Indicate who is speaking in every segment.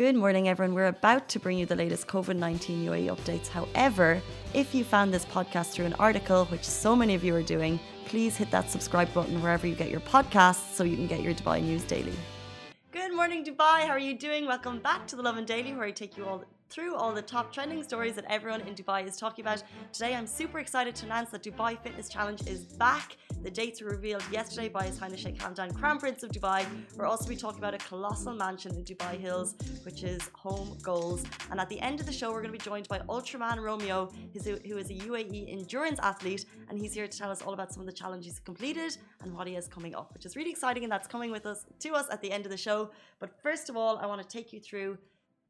Speaker 1: Good morning, everyone. We're about to bring you the latest COVID 19 UAE updates. However, if you found this podcast through an article, which so many of you are doing, please hit that subscribe button wherever you get your podcasts so you can get your Dubai news daily. Good morning, Dubai. How are you doing? Welcome back to the Lovin Daily, where I take you all through all the top trending stories that everyone in Dubai is talking about. Today, I'm super excited to announce that Dubai Fitness Challenge is back. The dates were revealed yesterday by His Highness Sheikh Hamdan, Crown Prince of Dubai. We're also be talking about a colossal mansion in Dubai Hills, which is home goals. And at the end of the show, we're going to be joined by Ultraman Romeo, who is a UAE endurance athlete, and he's here to tell us all about some of the challenges he completed and what he has coming up, which is really exciting, and that's coming with us to us at the end of the show. But first of all, I want to take you through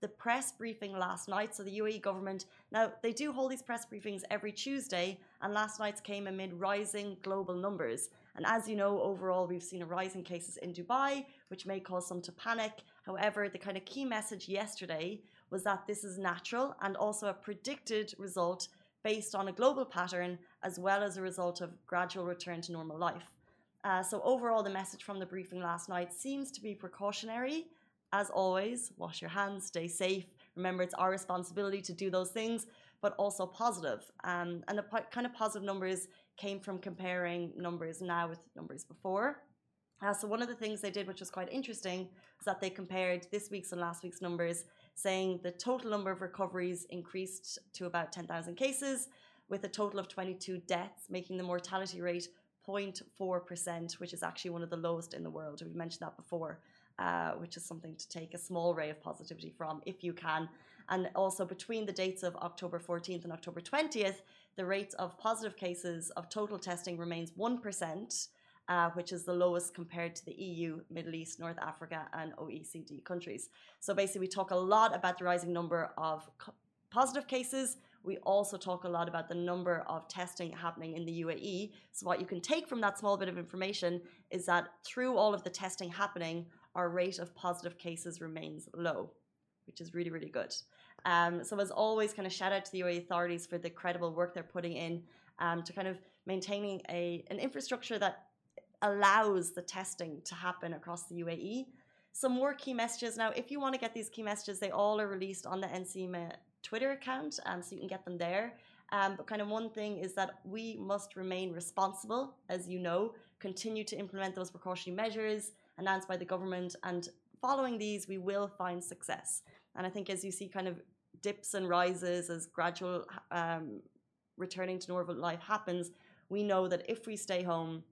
Speaker 1: the press briefing last night. So the UAE government now they do hold these press briefings every Tuesday, and last night's came amid rising global numbers. And as you know, overall we've seen a rise in cases in Dubai, which may cause some to panic. However, the kind of key message yesterday was that this is natural and also a predicted result based on a global pattern as well as a result of gradual return to normal life. Uh, so overall, the message from the briefing last night seems to be precautionary as always, wash your hands, stay safe. Remember, it's our responsibility to do those things, but also positive. Um, and the kind of positive numbers came from comparing numbers now with numbers before. Uh, so one of the things they did, which was quite interesting, was that they compared this week's and last week's numbers, saying the total number of recoveries increased to about 10,000 cases, with a total of 22 deaths, making the mortality rate 0.4%, which is actually one of the lowest in the world. We've mentioned that before uh, which is something to take a small ray of positivity from if you can. And also between the dates of October 14th and October 20th, the rate of positive cases of total testing remains 1%, uh, which is the lowest compared to the EU, Middle East, North Africa, and OECD countries. So basically, we talk a lot about the rising number of positive cases. We also talk a lot about the number of testing happening in the UAE. So, what you can take from that small bit of information is that through all of the testing happening, our rate of positive cases remains low, which is really, really good. Um, so, as always, kind of shout out to the UAE authorities for the credible work they're putting in um, to kind of maintaining a, an infrastructure that allows the testing to happen across the UAE. Some more key messages. Now, if you want to get these key messages, they all are released on the NCMA Twitter account, um, so you can get them there. Um, but kind of one thing is that we must remain responsible, as you know, continue to implement those precautionary measures, announced by the government. And following these, we will find success. And I think as you see kind of dips and rises as gradual um, returning to normal life happens, we know that if we stay home,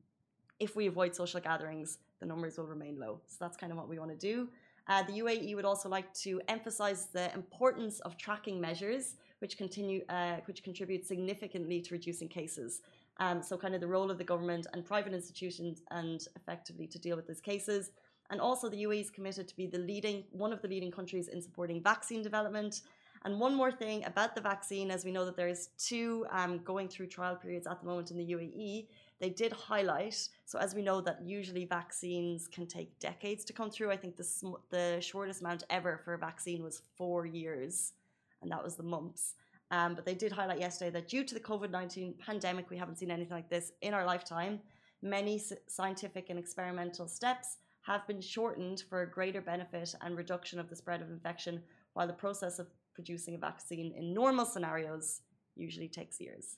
Speaker 1: if we avoid social gatherings, the numbers will remain low. So that's kind of what we want to do. Uh, the UAE would also like to emphasize the importance of tracking measures, which continue, uh, which contribute significantly to reducing cases. Um, so, kind of the role of the government and private institutions, and effectively to deal with these cases. And also, the UAE is committed to be the leading, one of the leading countries in supporting vaccine development. And one more thing about the vaccine, as we know that there's two um, going through trial periods at the moment in the UAE, they did highlight. So, as we know that usually vaccines can take decades to come through. I think the the shortest amount ever for a vaccine was four years, and that was the mumps. Um, but they did highlight yesterday that due to the COVID 19 pandemic, we haven't seen anything like this in our lifetime. Many scientific and experimental steps have been shortened for a greater benefit and reduction of the spread of infection, while the process of producing a vaccine in normal scenarios usually takes years.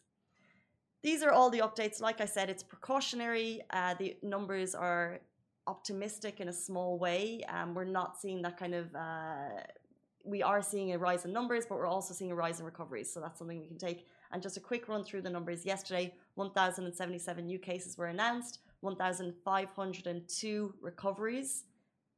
Speaker 1: These are all the updates. Like I said, it's precautionary. Uh, the numbers are optimistic in a small way. Um, we're not seeing that kind of uh, we are seeing a rise in numbers, but we're also seeing a rise in recoveries. So that's something we can take. And just a quick run through the numbers. Yesterday, 1,077 new cases were announced, 1,502 recoveries.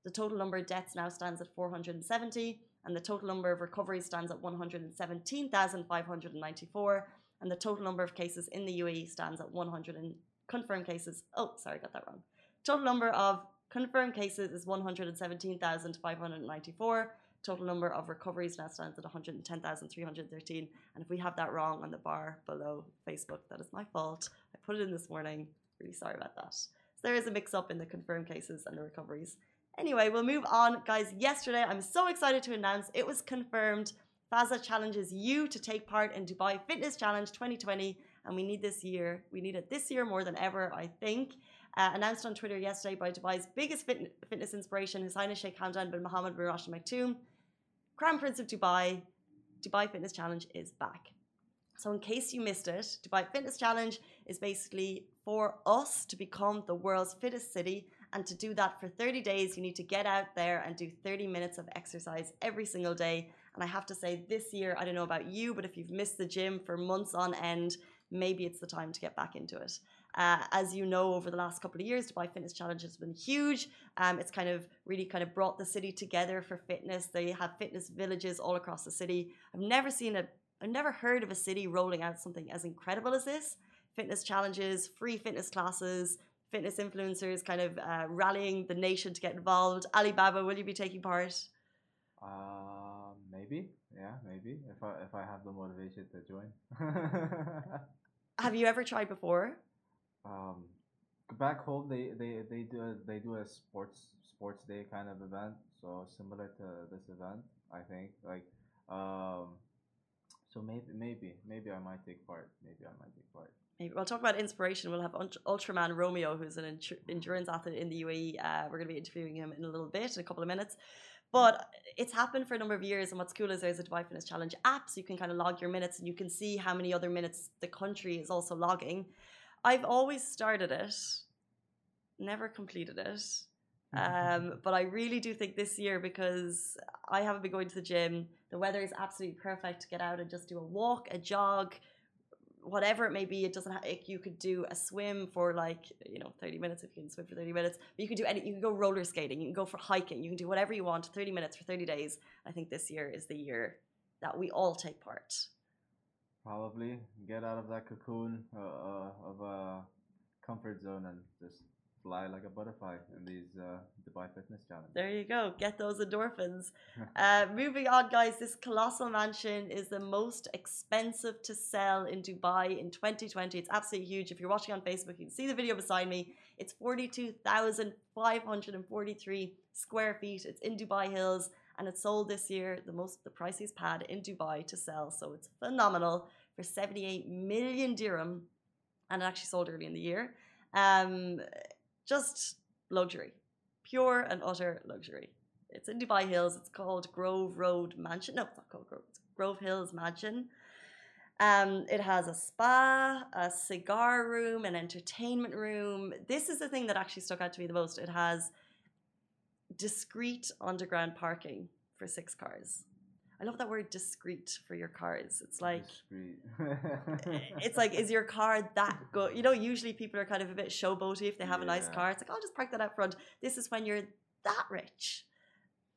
Speaker 1: The total number of deaths now stands at 470, and the total number of recoveries stands at 117,594. And the total number of cases in the UAE stands at 100 and confirmed cases. Oh, sorry, got that wrong. Total number of confirmed cases is 117,594 Total number of recoveries now stands at 110,313. And if we have that wrong on the bar below Facebook, that is my fault. I put it in this morning. Really sorry about that. So there is a mix up in the confirmed cases and the recoveries. Anyway, we'll move on. Guys, yesterday I'm so excited to announce it was confirmed. Fazza challenges you to take part in Dubai Fitness Challenge 2020. And we need this year. We need it this year more than ever, I think. Uh, announced on Twitter yesterday by Dubai's biggest fit- fitness inspiration, His Highness Sheikh Hamdan bin Mohammed bin Rashid Maktoum, Prince of Dubai, Dubai Fitness Challenge is back. So, in case you missed it, Dubai Fitness Challenge is basically for us to become the world's fittest city. And to do that for 30 days, you need to get out there and do 30 minutes of exercise every single day. And I have to say, this year, I don't know about you, but if you've missed the gym for months on end, maybe it's the time to get back into it. Uh, as you know, over the last couple of years, Dubai Fitness Challenge has been huge. Um, it's kind of really kind of brought the city together for fitness. They have fitness villages all across the city. I've never seen a, I've never heard of a city rolling out something as incredible as this. Fitness challenges, free fitness classes, fitness influencers kind of uh, rallying the nation to get involved. Alibaba, will you be taking part?
Speaker 2: Uh, maybe. Yeah, maybe. If I if I have the motivation to join.
Speaker 1: have you ever tried before?
Speaker 2: Back home they, they, they do a, they do a sports sports day kind of event so similar to this event i think like um, so maybe maybe maybe i might take part maybe i might take part
Speaker 1: Maybe. We'll talk about inspiration. We'll have Ultraman Romeo, who's an endurance athlete in the UAE. Uh, we're going to be interviewing him in a little bit, in a couple of minutes. But it's happened for a number of years. And what's cool is there's a Dubai Fitness Challenge app, so you can kind of log your minutes and you can see how many other minutes the country is also logging. I've always started it, never completed it. Um, but I really do think this year because I haven't been going to the gym. The weather is absolutely perfect to get out and just do a walk, a jog, whatever it may be. It doesn't. Have, you could do a swim for like you know thirty minutes if you can swim for thirty minutes. But you can do any. You can go roller skating. You can go for hiking. You can do whatever you want. Thirty minutes for thirty days. I think this year is the year that we all take part.
Speaker 2: Probably get out of that cocoon uh, uh, of a comfort zone and just fly like a butterfly in these uh, Dubai Fitness Challenge.
Speaker 1: There you go. Get those endorphins. uh, moving on, guys. This colossal mansion is the most expensive to sell in Dubai in 2020. It's absolutely huge. If you're watching on Facebook, you can see the video beside me. It's 42,543 square feet. It's in Dubai Hills and it sold this year the most the priciest pad in Dubai to sell. So it's phenomenal for 78 million dirham, and it actually sold early in the year. Um, just luxury, pure and utter luxury. It's in Dubai Hills. It's called Grove Road Mansion. No, it's not called Grove. It's Grove Hills Mansion. Um, it has a spa, a cigar room, an entertainment room. This is the thing that actually stuck out to me the most. It has discreet underground parking for six cars. I love that word discreet for your cars. It's like it's like is your car that good? You know, usually people are kind of a bit showboaty if they have yeah. a nice car. It's like I'll just park that out front. This is when you're that rich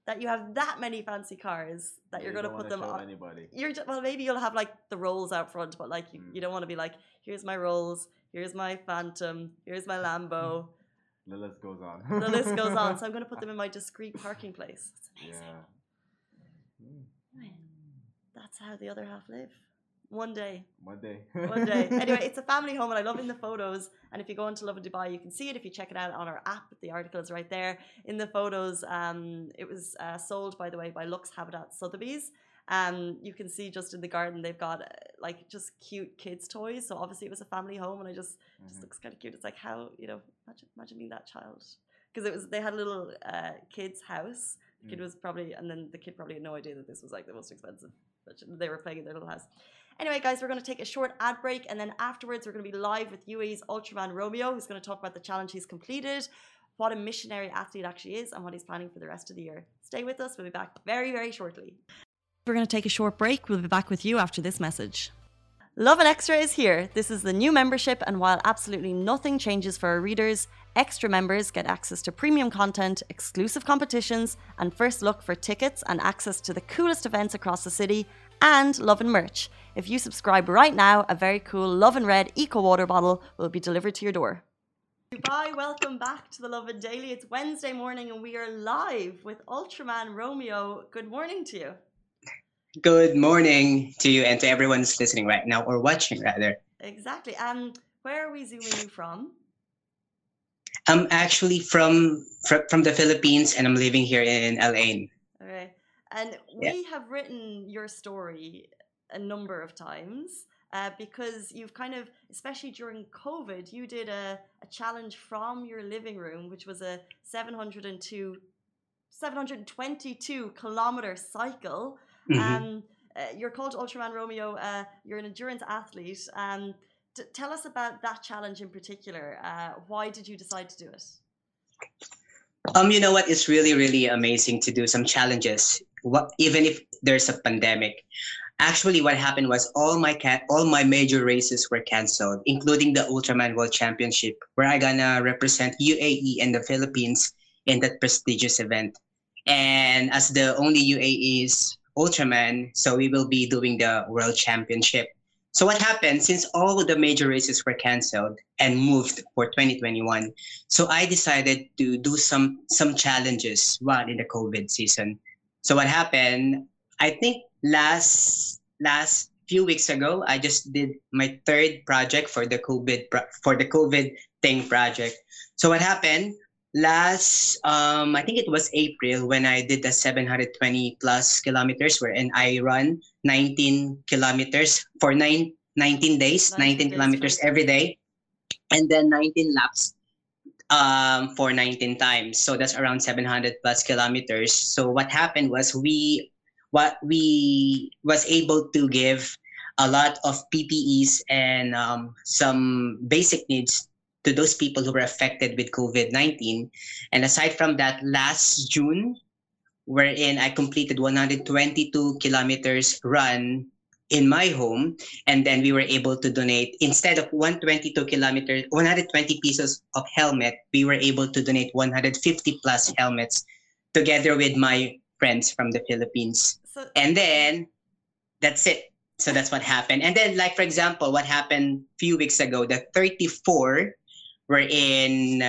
Speaker 1: that you have that many fancy cars that you're going to put them on
Speaker 2: anybody.
Speaker 1: You're just, well, maybe you'll have like the rolls out front, but like you, mm. you don't want to be like, here's my rolls, here's my Phantom, here's my Lambo.
Speaker 2: The list goes on.
Speaker 1: the list goes on. So I'm going to put them in my discreet parking place. It's amazing. Yeah. That's how the other half live. One day.
Speaker 2: One day.
Speaker 1: One day. Anyway, it's a family home and I love in the photos. And if you go into Lovin Dubai, you can see it if you check it out on our app. The article is right there. In the photos, um, it was uh, sold, by the way, by Lux Habitat Sotheby's. Um, you can see just in the garden they've got uh, like just cute kids toys. So obviously it was a family home, and I just mm-hmm. just looks kind of cute. It's like how you know imagine, imagine being that child because it was they had a little uh, kid's house. The kid mm. was probably and then the kid probably had no idea that this was like the most expensive. But they were playing in their little house. Anyway, guys, we're going to take a short ad break, and then afterwards we're going to be live with UAE's Ultraman Romeo, who's going to talk about the challenge he's completed, what a missionary athlete actually is, and what he's planning for the rest of the year. Stay with us. We'll be back very, very shortly. We're going to take a short break. We'll be back with you after this message. Lovin Extra is here. This is the new membership, and while absolutely nothing changes for our readers, extra members get access to premium content, exclusive competitions, and first look for tickets and access to the coolest events across the city, and Lovin merch. If you subscribe right now, a very cool Lovin Red Eco Water bottle will be delivered to your door. Dubai, welcome back to the Lovin Daily. It's Wednesday morning, and we are live with Ultraman Romeo. Good morning to you.
Speaker 3: Good morning to you and to everyone who's listening right now or watching rather.
Speaker 1: Exactly. Um, where are we zooming you from?
Speaker 3: I'm actually from from, from the Philippines and I'm living here in LA.
Speaker 1: Okay. And we yeah. have written your story a number of times uh, because you've kind of, especially during COVID, you did a, a challenge from your living room, which was a 702 722 kilometer cycle.
Speaker 3: Mhm.
Speaker 1: Um, uh, you're called Ultraman Romeo. Uh, you're an endurance athlete. Um, t- tell us about that challenge in particular. Uh, why did you decide to do it?
Speaker 3: Um, you know what? It's really, really amazing to do some challenges. What, even if there's a pandemic. Actually, what happened was all my cat, all my major races were canceled, including the Ultraman World Championship, where I gonna represent UAE and the Philippines in that prestigious event. And as the only UAE's Ultraman, so we will be doing the World Championship. So what happened since all the major races were canceled and moved for 2021? So I decided to do some some challenges while in the COVID season. So what happened? I think last last few weeks ago, I just did my third project for the COVID for the COVID thing project. So what happened? Last um I think it was April when I did the 720 plus kilometers where, wherein I run 19 kilometers for nine, 19 days,
Speaker 1: 19
Speaker 3: 19, kilometers every day, and then 19 laps um, for 19 times. So that's around 700 plus kilometers. So what happened was we what we was able to give a lot of PPEs and um, some basic needs to those people who were affected with COVID-19. And aside from that, last June, wherein I completed 122 kilometers run in my home, and then we were able to donate instead of 122 kilometers, 120 pieces of helmet, we were able to donate 150 plus helmets together with my friends from the Philippines.
Speaker 1: So,
Speaker 3: And then that's it. So that's what happened. And then, like for example, what happened a few weeks ago, the 34, wherein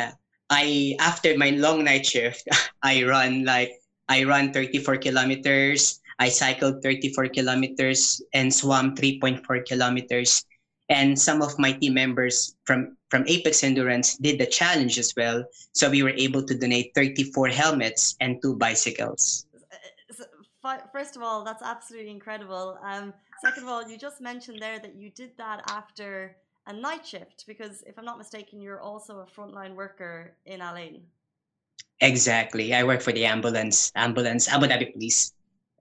Speaker 3: I after my long night shift, I run like I run 34 kilometers. I cycled 34 kilometers and swam 3.4 kilometers. And some of my team members from from Apex Endurance did the challenge as well. So we were able to donate 34 helmets and two bicycles.
Speaker 1: first of all, that's absolutely incredible. Um, second of all, you just mentioned there that you did that after a night shift because, if I'm not mistaken, you're also a frontline worker in Al Ain.
Speaker 3: Exactly. I work for the ambulance, ambulance, Abu Dhabi police.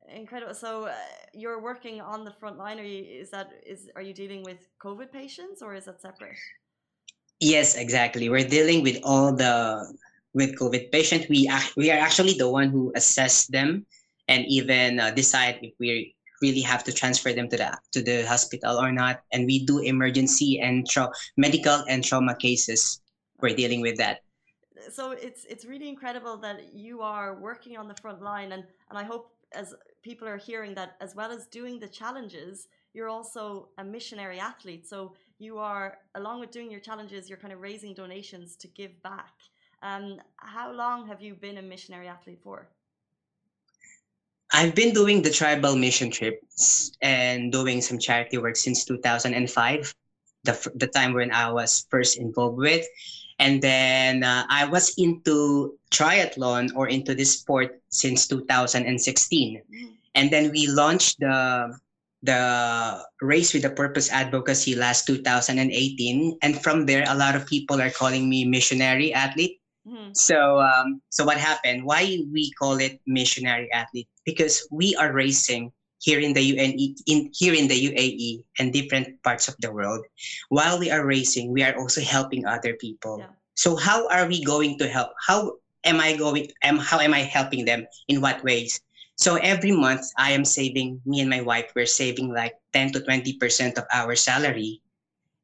Speaker 1: Incredible. So uh, you're working on the front line. Are you? Is that is? Are you dealing with COVID patients or is that separate?
Speaker 3: Yes, exactly. We're dealing with all the with COVID patients. We we are actually the one who assess them and even uh, decide if we really have to transfer them to the to the hospital or not. And we do emergency and tra- medical and trauma cases. We're dealing with that.
Speaker 1: so it's it's really incredible that you are working on the front line and and I hope as people are hearing that as well as doing the challenges you're also a missionary athlete so you are along with doing your challenges you're kind of raising donations to give back um how long have you been a missionary athlete for
Speaker 3: I've been doing the tribal mission trips and doing some charity work since 2005, the, the time when I was first involved with. And then uh, I was into triathlon or into this sport since 2016.
Speaker 1: Mhm.
Speaker 3: And then we launched the the race with a purpose advocacy last 2018 and from there a lot of people are calling me missionary athlete
Speaker 1: Mhm.
Speaker 3: so um, so what happened? Why we call it missionary athlete? Because we are racing here in the UNE in here in the UAE and different parts of the world. While we are racing, we are also helping other people.
Speaker 1: Yeah.
Speaker 3: So how are we going to help? How am I going? Am how am I helping them? In what ways? So every month I am saving. Me and my wife we're saving like ten to twenty percent of our salary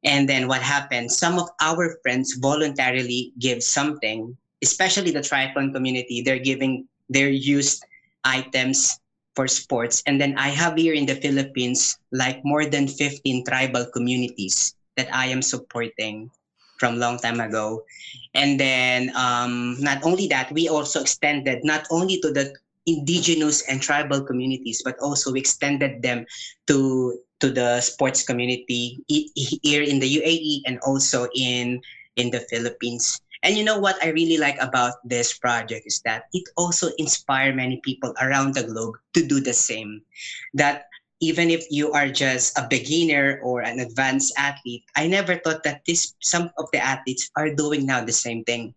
Speaker 3: and then what happens? Some of our friends voluntarily give something, especially the triathlon community. They're giving their used items for sports. And then I have here in the Philippines like more than 15 tribal communities that I am supporting from long time ago. And then um, not only that, we also extended not only to the indigenous and tribal communities, but also we extended them to to the sports community here in the UAE and also in in the Philippines. And you know what I really like about this project is that it also inspire many people around the globe to do the same. That even if you are just a beginner or an advanced athlete, I never thought that this some of the athletes are doing now the same thing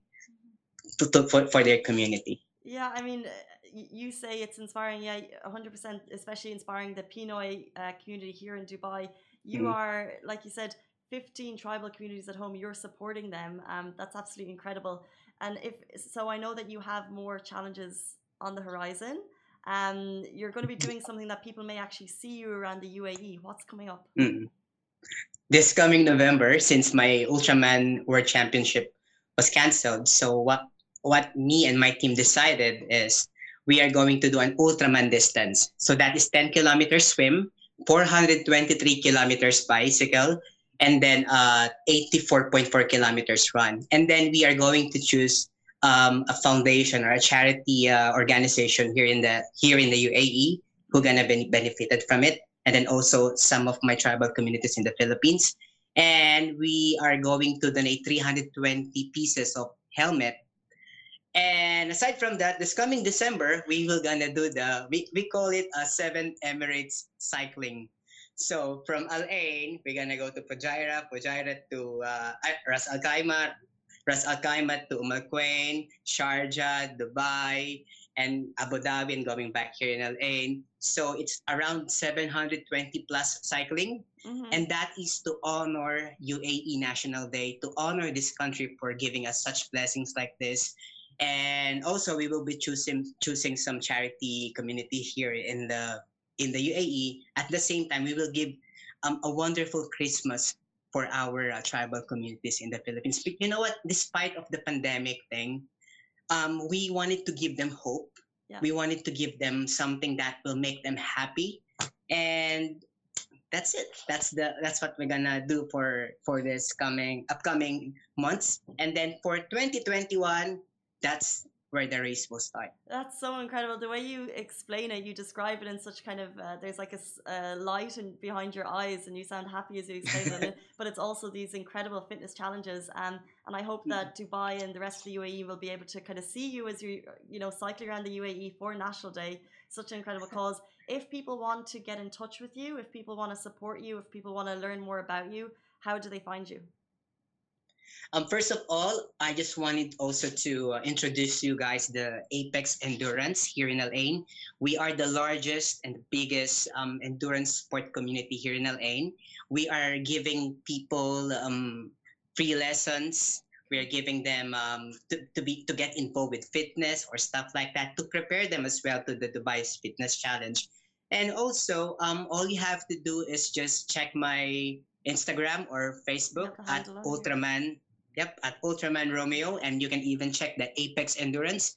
Speaker 3: to, to for, for their community.
Speaker 1: Yeah, I mean, you say it's inspiring, yeah, 100%, especially inspiring the Pinoy uh, community here in Dubai. You mm-hmm. are, like you said, 15 tribal communities at home. You're supporting them. Um, that's absolutely incredible. And if so, I know that you have more challenges on the horizon. Um, you're going to be doing something that people may actually see you around the UAE. What's coming up?
Speaker 3: Mm-hmm. This coming November, since my Ultraman World Championship was cancelled, so what what me and my team decided is we are going to do an Ultraman distance. So that is 10 kilometers swim, 423 kilometers bicycle, and then uh, 84.4 kilometers run. And then we are going to choose um, a foundation or a charity uh, organization here in the here in the UAE who gonna be benefited from it, and then also some of my tribal communities in the Philippines. And we are going to donate 320 pieces of helmet and aside from that, this coming December, we will gonna do the we, we call it a seven Emirates cycling. So from Al Ain, we're gonna go to Fujairah, Fujairah to uh, Ras Al Khaimah, Ras Al Khaimah to Umm Al Quwain, Sharjah, Dubai, and Abu Dhabi, and going back here in Al Ain. So it's around 720 plus cycling, mm-hmm. and that is to honor UAE National Day, to honor this country for giving us such blessings like this and also we will be choosing choosing some charity community here in the in the UAE. At the same time, we will give um, a wonderful Christmas for our uh, tribal communities in the Philippines. But you know what? Despite of the pandemic thing, um, we wanted to give them hope. Yeah. We wanted to give them something that will make them happy, and that's it. That's the that's what we're gonna do for for this coming upcoming months. And then for 2021, that's where the race will start.
Speaker 1: That's so incredible. The way you explain it, you describe it in such kind of uh, there's like a, light in, behind your eyes, and you sound happy as you explain it. But it's also these incredible fitness challenges, and and I hope that Dubai and the rest of the UAE will be able to kind of see you as you you know cycling around the UAE for National Day. Such an incredible cause. If people want to get in touch with you, if people want to support you, if people want to learn more about you, how do they find you?
Speaker 3: Um, first of all, I just wanted also to uh, introduce you guys the Apex Endurance here in Ain. We are the largest and biggest um, endurance sport community here in Ain. We are giving people um, free lessons. We are giving them um, to, to be to get involved with fitness or stuff like that to prepare them as well to the Dubai's Fitness Challenge. And also, um, all you have to do is just check my Instagram or Facebook at Ultraman Yep, at Ultraman Romeo, and you can even check the Apex Endurance.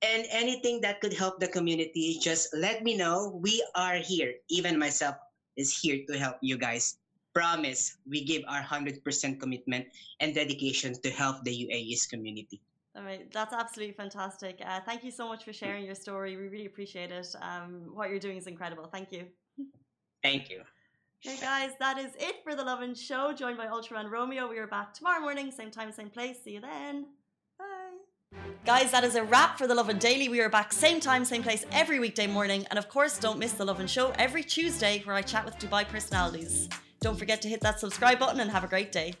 Speaker 3: And anything that could help the community, just let me know. We are here. Even myself is here to help you guys. Promise, we give our 100% commitment and dedication to help the UAE's community.
Speaker 1: All right, that's absolutely fantastic. Uh, thank you so much for sharing your story. We really appreciate it. Um, what you're doing is incredible. Thank you.
Speaker 3: Thank you.
Speaker 1: Hey guys, that is it for the Lovin Show, joined by Ultraman Romeo. We are back tomorrow morning, same time, same place. See you then. Bye. Guys, that is a wrap for the Lovin Daily. We are back same time, same place every weekday morning. And of course, don't miss the Lovin Show every Tuesday where I chat with Dubai personalities. Don't forget to hit that subscribe button and have a great day.